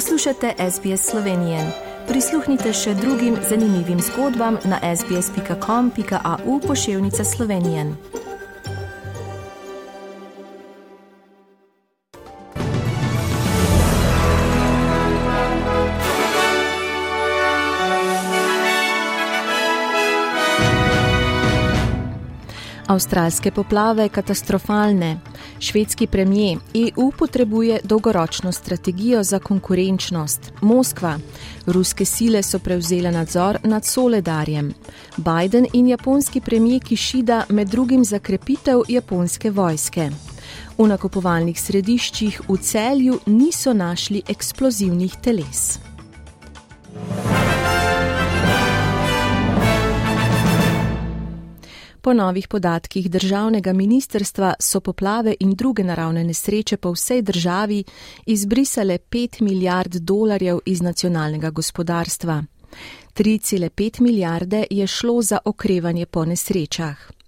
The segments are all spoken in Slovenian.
Poslušate SBS Slovenije. Prisluhnite še drugim zanimivim zgodbam na sbsp.com.au pošiljka Slovenije. Avstralske poplave katastrofalne. Švedski premijer EU potrebuje dolgoročno strategijo za konkurenčnost. Moskva. Ruske sile so prevzele nadzor nad Soledarjem. Biden in japonski premijer Kishida med drugim zakrepitev japonske vojske. V nakupovalnih središčih v celju niso našli eksplozivnih teles. Po novih podatkih državnega ministerstva so poplave in druge naravne nesreče po vsej državi izbrisale 5 milijard dolarjev iz nacionalnega gospodarstva. 3,5 milijarde je šlo za okrevanje po nesrečah.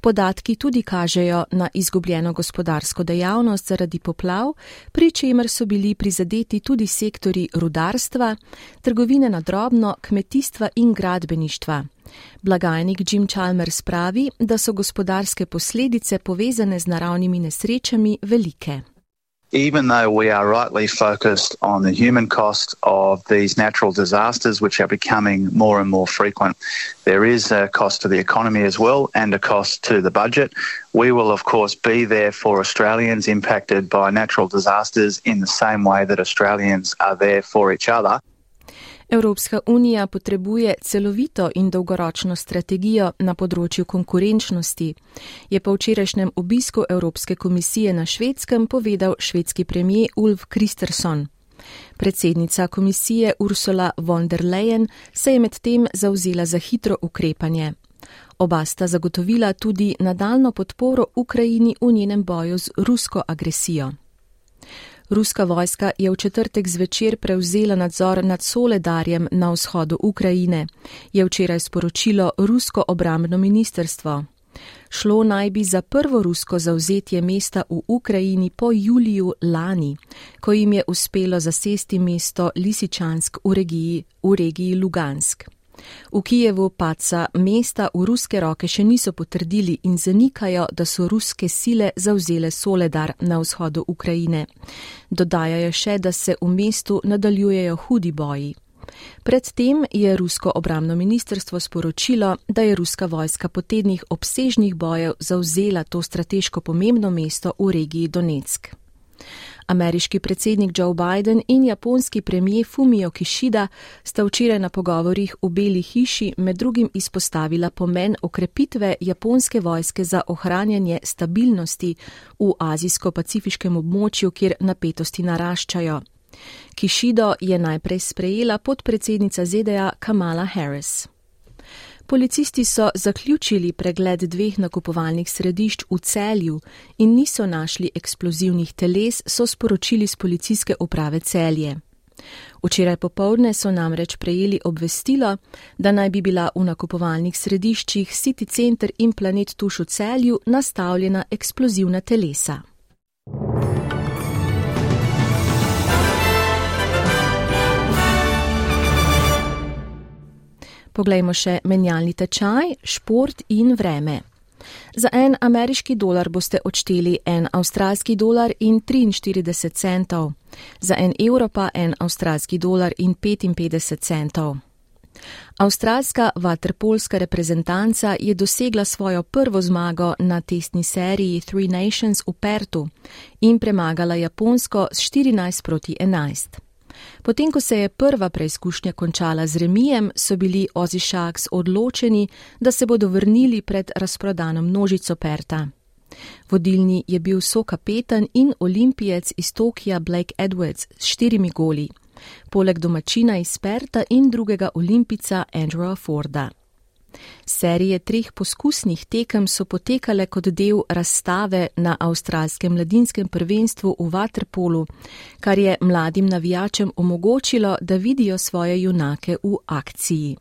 Podatki tudi kažejo na izgubljeno gospodarsko dejavnost zaradi poplav, pri čemer so bili prizadeti tudi sektori rudarstva, trgovine na drobno, kmetijstva in gradbeništva. Blagajnik Jim Chalmers pravi, da so gospodarske posledice povezane z naravnimi nesrečami velike. Even though we are rightly focused on the human cost of these natural disasters, which are becoming more and more frequent, there is a cost to the economy as well and a cost to the budget. We will, of course, be there for Australians impacted by natural disasters in the same way that Australians are there for each other. Evropska unija potrebuje celovito in dolgoročno strategijo na področju konkurenčnosti, je po včerajšnjem obisku Evropske komisije na švedskem povedal švedski premijer Ulf Kristersson. Predsednica komisije Ursula von der Leyen se je medtem zauzela za hitro ukrepanje. Oba sta zagotovila tudi nadaljno podporo Ukrajini v njenem boju z rusko agresijo. Ruska vojska je v četrtek zvečer prevzela nadzor nad Soledarjem na vzhodu Ukrajine, je včeraj sporočilo rusko obramno ministerstvo. Šlo naj bi za prvo rusko zauzetje mesta v Ukrajini po juliju lani, ko jim je uspelo zasesti mesto Lisičansk v regiji, v regiji Lugansk. V Kijevu paca mesta v ruske roke še niso potrdili in zanikajo, da so ruske sile zauzele Soledar na vzhodu Ukrajine. Dodajajo še, da se v mestu nadaljujejo hudi boji. Predtem je rusko obramno ministrstvo sporočilo, da je ruska vojska po tednih obsežnih bojev zauzela to strateško pomembno mesto v regiji Donetsk. Ameriški predsednik Joe Biden in japonski premijer Fumio Kishida sta včeraj na pogovorih v Beli hiši med drugim izpostavila pomen okrepitve japonske vojske za ohranjanje stabilnosti v azijsko-pacifiškem območju, kjer napetosti naraščajo. Kishido je najprej sprejela podpredsednica ZDA Kamala Harris. Policisti so zaključili pregled dveh nakupovalnih središč v celju in niso našli eksplozivnih teles, so sporočili z policijske uprave celje. Včeraj popovdne so namreč prejeli obvestilo, da naj bi bila v nakupovalnih središčih City Center in Planet Tuš v celju nastavljena eksplozivna telesa. Poglejmo še menjalni tečaj, šport in vreme. Za en ameriški dolar boste odšteli en avstralski dolar in 43 centov, za en evro pa en avstralski dolar in 55 centov. Avstralska vaterpolska reprezentanca je dosegla svojo prvo zmago na testni seriji Three Nations v Pertu in premagala Japonsko s 14 proti 11. Potem, ko se je prva preizkušnja končala z remijem, so bili Ozzy Sharks odločeni, da se bodo vrnili pred razprodano množico Perta. Vodilni je bil so kapetan in olimpijec iz Tokija Blake Edwards s štirimi goli, poleg domačina iz Perta in drugega olimpica Andrewa Forda. Serije treh poskusnih tekem so potekale kot del razstave na avstralskem mladinskem prvenstvu v Waterpolu, kar je mladim navijačem omogočilo, da vidijo svoje junake v akciji.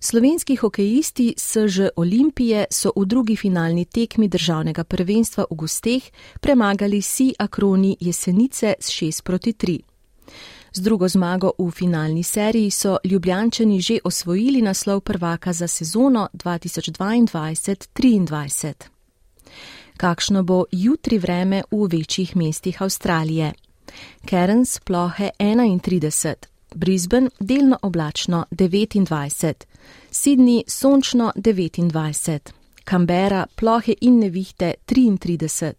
Slovenski hokejisti SŽ Olimpije so v drugi finalni tekmi državnega prvenstva v gosteh premagali si akroni jesenice s 6 proti 3. Z drugo zmago v finalni seriji so Ljubljančani že osvojili naslov prvaka za sezono 2022-2023. Kakšno bo jutri vreme v večjih mestih Avstralije? Cairns plohe 31, Brisbane delno oblačno 29, Sydney sončno 29, Canberra plohe in nevihte 33,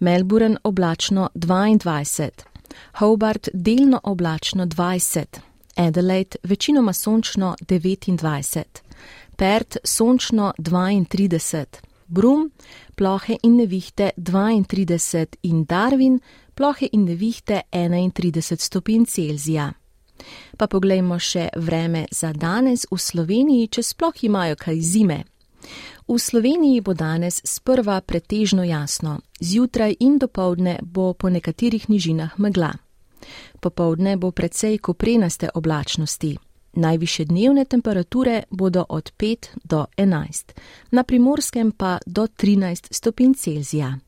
Melbourne oblačno 22, Hobart delno oblačno 20, Adelaide večinoma sončno 29, Perth sončno 32, Brum plohe in nevihte 32 in Darwin plohe in nevihte 31 stopinj Celzija. Pa poglejmo še vreme za danes v Sloveniji, če sploh imajo kaj zime. V Sloveniji bo danes sprva pretežno jasno, zjutraj in dopoldne bo po nekaterih nižinah megla. Popovdne bo precej koprenaste oblačnosti. Najviše dnevne temperature bodo od 5 do 11, na primorskem pa do 13 stopinj Celzija.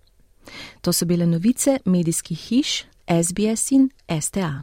To so bile novice medijskih hiš SBS in STA.